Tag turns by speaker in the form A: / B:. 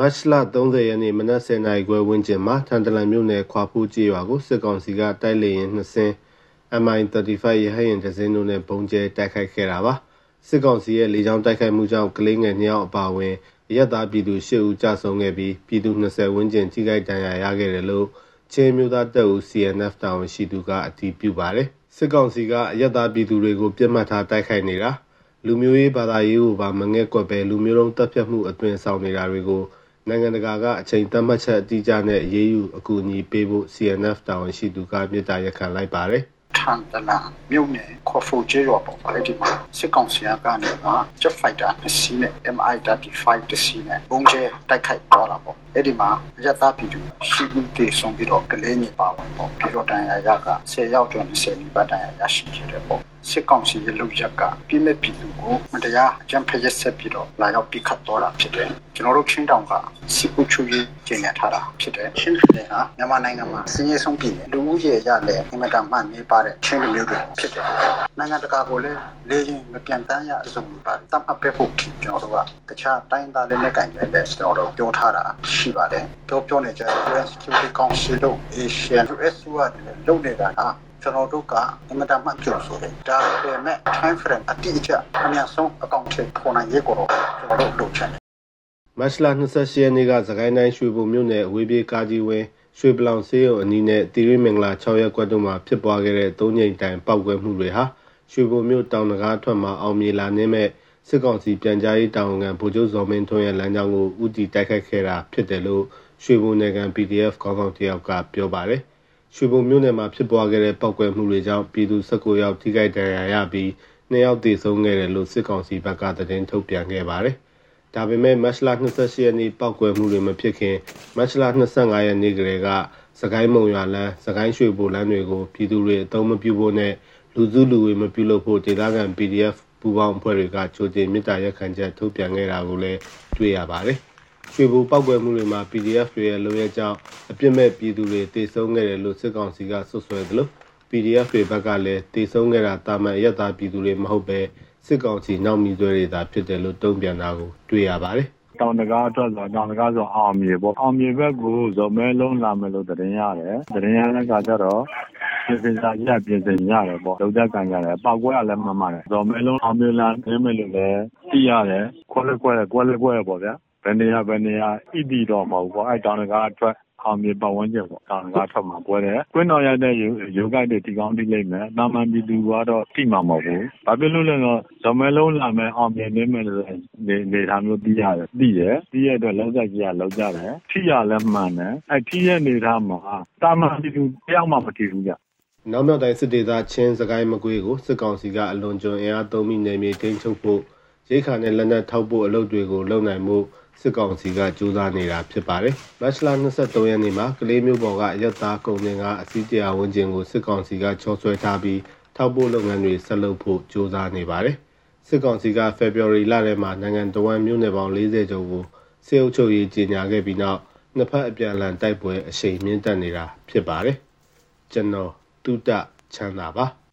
A: မတ်လ30ရက်နေ့မနက်10:00နာရီခွဲဝန်းကျင်မှာထန်တလန်မြို့နယ်ခွာဖူးကျေးရွာကိုစစ်ကောင်စီကတိုက်လေရင်နှစ်စင်း MI35 ရဟတ်ယာဉ်တစ်စင်းတို့နဲ့ပုံကျဲတိုက်ခိုက်ခဲ့တာပါစစ်ကောင်စီရဲ့လေကြောင်းတိုက်ခိုက်မှုကြောင့်ကလေးငယ်2ယောက်အပါအဝင်ရက်သားပြည်သူ10ဦးကြာဆုံးခဲ့ပြီးပြည်သူ20ဝန်းကျင်ထိခိုက်ဒဏ်ရာရခဲ့တယ်လို့ချင်းမျိုးသားတပ်ဦး CNF တာဝန်ရှိသူကအတည်ပြုပါတယ်စစ်ကောင်စီကအရက်သားပြည်သူတွေကိုပြစ်မှတ်ထားတိုက်ခိုက်နေတာလူမျိုးရေးဘာသာရေးကိုပါမငဲ့ကွက်ပဲလူမျိုးလုံးတပ်ဖြတ်မှုအသွင်ဆောင်နေတာတွေကို နိုင်ငံတကာကအချိန်သတ်မှတ်ချက်အတိအကျနဲ့အရေးယူအကူအညီပေးဖို့ CNF တာဝန်ရှိသူကမြစ်တာရက်ခံလိုက်ပါတယ်
B: ထန်တလန်မြို့နယ်ခေါ်ဖူကျေးရွာပေါ်ပါဒီမှာစစ်ကောင်စီကနေမှာ Jet Fighter နှစ်စီးနဲ့ MI35 တစ်စီးနဲ့ဘုံကျဲတိုက်ခိုက်သွားတာပေါ့ အဲ့ဒီမှာရသပြည်သူရှိဘူးတေဆုံးပြီးတော့ကလေးညပါဝင်ပေါ့ပြီးတော့တန်ရာရက10ရောက်ကျော်20နီးပါးတန်ရာရရှိခဲ့တယ်ပေါ့စစ်ကောင်စီရဲ့လုပ်ရက်ကပြည့်မဲ့ပြည်သူကိုမတရားအကြမ်းဖက်ရက်ဆက်ပြီးတော့လာရောက်ပြစ်ခတ်တော့တာဖြစ်တယ်ကျွန်တော်တို့ချင်းတောင်ကစစ်ကူချူရေးကျင်းရထားတာဖြစ်တယ်ချင်းပြည်နယ်ဟာမြန်မာနိုင်ငံမှာစင်းရဲဆုံးပြည်နယ်လူဦးရေရလည်းအင်မတန်မှနေပါတဲ့ချင်းလူမျိုးတွေဖြစ်တယ်နိုင်ငံတကာကိုလည်းလေရင်မပြန်တမ်းရအစုံပါတတ်အပ်ဖို့ကျွန်တော်တို့ကတခြားတိုင်းသားတွေနဲ့ကင်တယ်လည်းကျွန်တော်တို့ပြောထားတာရှိပါတယ်ပြောပြောနေကြ UN Security Council တို့ Asian US ကလုပ်နေတာဟာကျွန်တော်တို့ကအင်မတန်မှကြိုဆိုတယ်ဒါပေမဲ့ time frame အတိအကျအများဆုံးအကောင့်ထဲပေါ်နိုင်ရေးကိုတော့ကျွန်တော်တို့လုပ်ချင်တယ်
A: မတ်လ28ရက်နေ့ကသခိုင်းတိုင်းရွှေဘုံမြို့နယ်အဝေးပြေးကားကြီးဝင်းရွှေပလောင်ဆေးရုံအနီးနဲ့တီရီမင်္ဂလာ6ရက်ကွက်တို့မှာဖြစ်ပွားခဲ့တဲ့၃ညိမ်တိုင်ပောက်ကွဲမှုတွေဟာရွှေဘုံမြို့တောင်နဂါထွက်မှာအောင်မြေလာနေမဲ့ စစ်ကောင်စီပြန်ကြားရေးတာဝန်ခံဗိုလ်ချုပ်ဇော်မင်းထွန်းရဲ့လမ်းကြောင်းကိုဥတီတိုက်ခိုက်ခဲ့တာဖြစ်တယ်လို့ရွှေဘုံနယ်ကန် PDF ခေါင်းဆောင်တယောက်ကပြောပါတယ်။ရွှေဘုံမြို့နယ်မှာဖြစ်ပွားခဲ့တဲ့ပောက်ကွဲမှုတွေကြောင့်ပြည်သူ19ယောက်ထိခိုက်ဒဏ်ရာရပြီး2ယောက်သေဆုံးခဲ့တယ်လို့စစ်ကောင်စီဘက်ကသတင်းထုတ်ပြန်ခဲ့ပါတယ်။ဒါပေမဲ့မတ်လ28ရက်နေ့ပောက်ကွဲမှုတွေမဖြစ်ခင်မတ်လ25ရက်နေ့ကလေးကစကိုင်းမုံရွာလမ်းစကိုင်းရွှေဘိုလမ်းတွေကိုပြည်သူတွေအသုံးမပြုဖို့နဲ့လူစုလူဝေးမပြုလုပ်ဖို့ဒေသခံ PDF ပူးပေါင်းအဖွဲ့တွေကကြိုတင်မြစ်တာရက်ခံချက်ထုတ်ပြန်ခဲ့တာကိုလည်းတွေ့ရပါတယ်။ရွှေဘူပောက်ကွယ်မှုတွေမှာ PDF တွေရဲ့လုပ်ရကြောင်းအပြစ်မဲ့ပြည်သူတွေတေဆုံးခဲ့တယ်လို့စစ်ကောင်စီကဆွဆွဲသလို PDF တွေဘက်ကလည်းတေဆုံးခဲ့တာတာမန်ရက်သားပြည်သူတွေမဟုတ်ပဲစစ်ကောင်စီနောက်မီဆွဲတွေသာဖြစ်တယ်လို့တုံ့ပြန်တာကိုတွေ့ရပါတယ်
C: တောင်တကားအတွက်ဆိုတောင်တကားဆိုအောင်မြေပေါ့အောင်မြေဘက်ကိုဇော်မဲလုံးလာမယ်လို့သတင်းရတယ်သတင်းရတဲ့အခါကျတော့ပြင်ဆင်စာကြီးကပြင်ဆင်ရတယ်ပေါ့လောက်ကြကန်ကြတယ်ပောက်ကွဲရလည်းမှန်ပါတယ်ဇော်မဲလုံးအောင်မြေလာနေမယ်လို့လည်းသိရတယ်ခွဲလက်ခွဲကွဲလက်ကွဲပေါ့ဗျာဘယ်နေရာဘယ်နေရာဣတိတော့မဟုတ်ဘူးပေါ့အဲ့တောင်တကားအတွက် အောင်မြေပတ်ဝန်းကျင်ပေါ့တောင်တကားထွက်မှာပွဲတယ်ကွင်းတော်ရတဲ့ရုပ်ကိုက်တွေဒီကောင်းတိလိမ့်မယ်တာမန်ပြည်သူကတော့တိမှာမဟုတ်ဘူးဘာဖြစ်လို့လဲဆိုဇမဲလုံးလာမယ်အောင်မြေနေမယ်လို့နေနေတာမျိုးသိရတယ်သိတယ်သိရတဲ့လောက်ဆက်ကြီးကလောက်ကြတယ်ထိရလည်းမှန်တယ်အဲ့ထိရနေတာမှာတာမန်ပြည်သူတယောက်မှမထိဘူးကြ
A: နောက်မြောက်တိုင်းစစ်ဒေသချင်းစကိုင်းမကွေးကိုစစ်ကောင်စီကအလွန်ကျွံအင်အားသုံးပြီးနေမြေထိန်းချုပ်ဖို့ရိခါနဲ့လက်နက်ထောက်ဖို့အလုပ်တွေကိုလုပ်နိုင်မှု စစ်ကောင်စီကကြိုးစားနေတာဖြစ်ပါတယ်။မတ်လ23ရက်နေ့မှာကလေးမျိုးပေါ်ကအရက်သားကုန်တင်ကအစည်းတရားဝန်ကျင်ကိုစစ်ကောင်စီကချောဆွဲထားပြီးထောက်ပို့လုပ်ငန်းတွေဆက်လုပ်ဖို့ကြိုးစားနေပါတယ်။စစ်ကောင်စီက February လထဲမှာနိုင်ငံတော်ဝန်မြို့နယ်ပေါင်း40ကျော်ကိုစစ်အုပ်ချုပ်ရေးကြီးညာခဲ့ပြီးနောက်နှစ်ဖက်အပြန်အလှန်တိုက်ပွဲအရှိန်မြင့်တက်နေတာဖြစ်ပါတယ်။ကျွန်တော်တုတချမ်းသာပါ။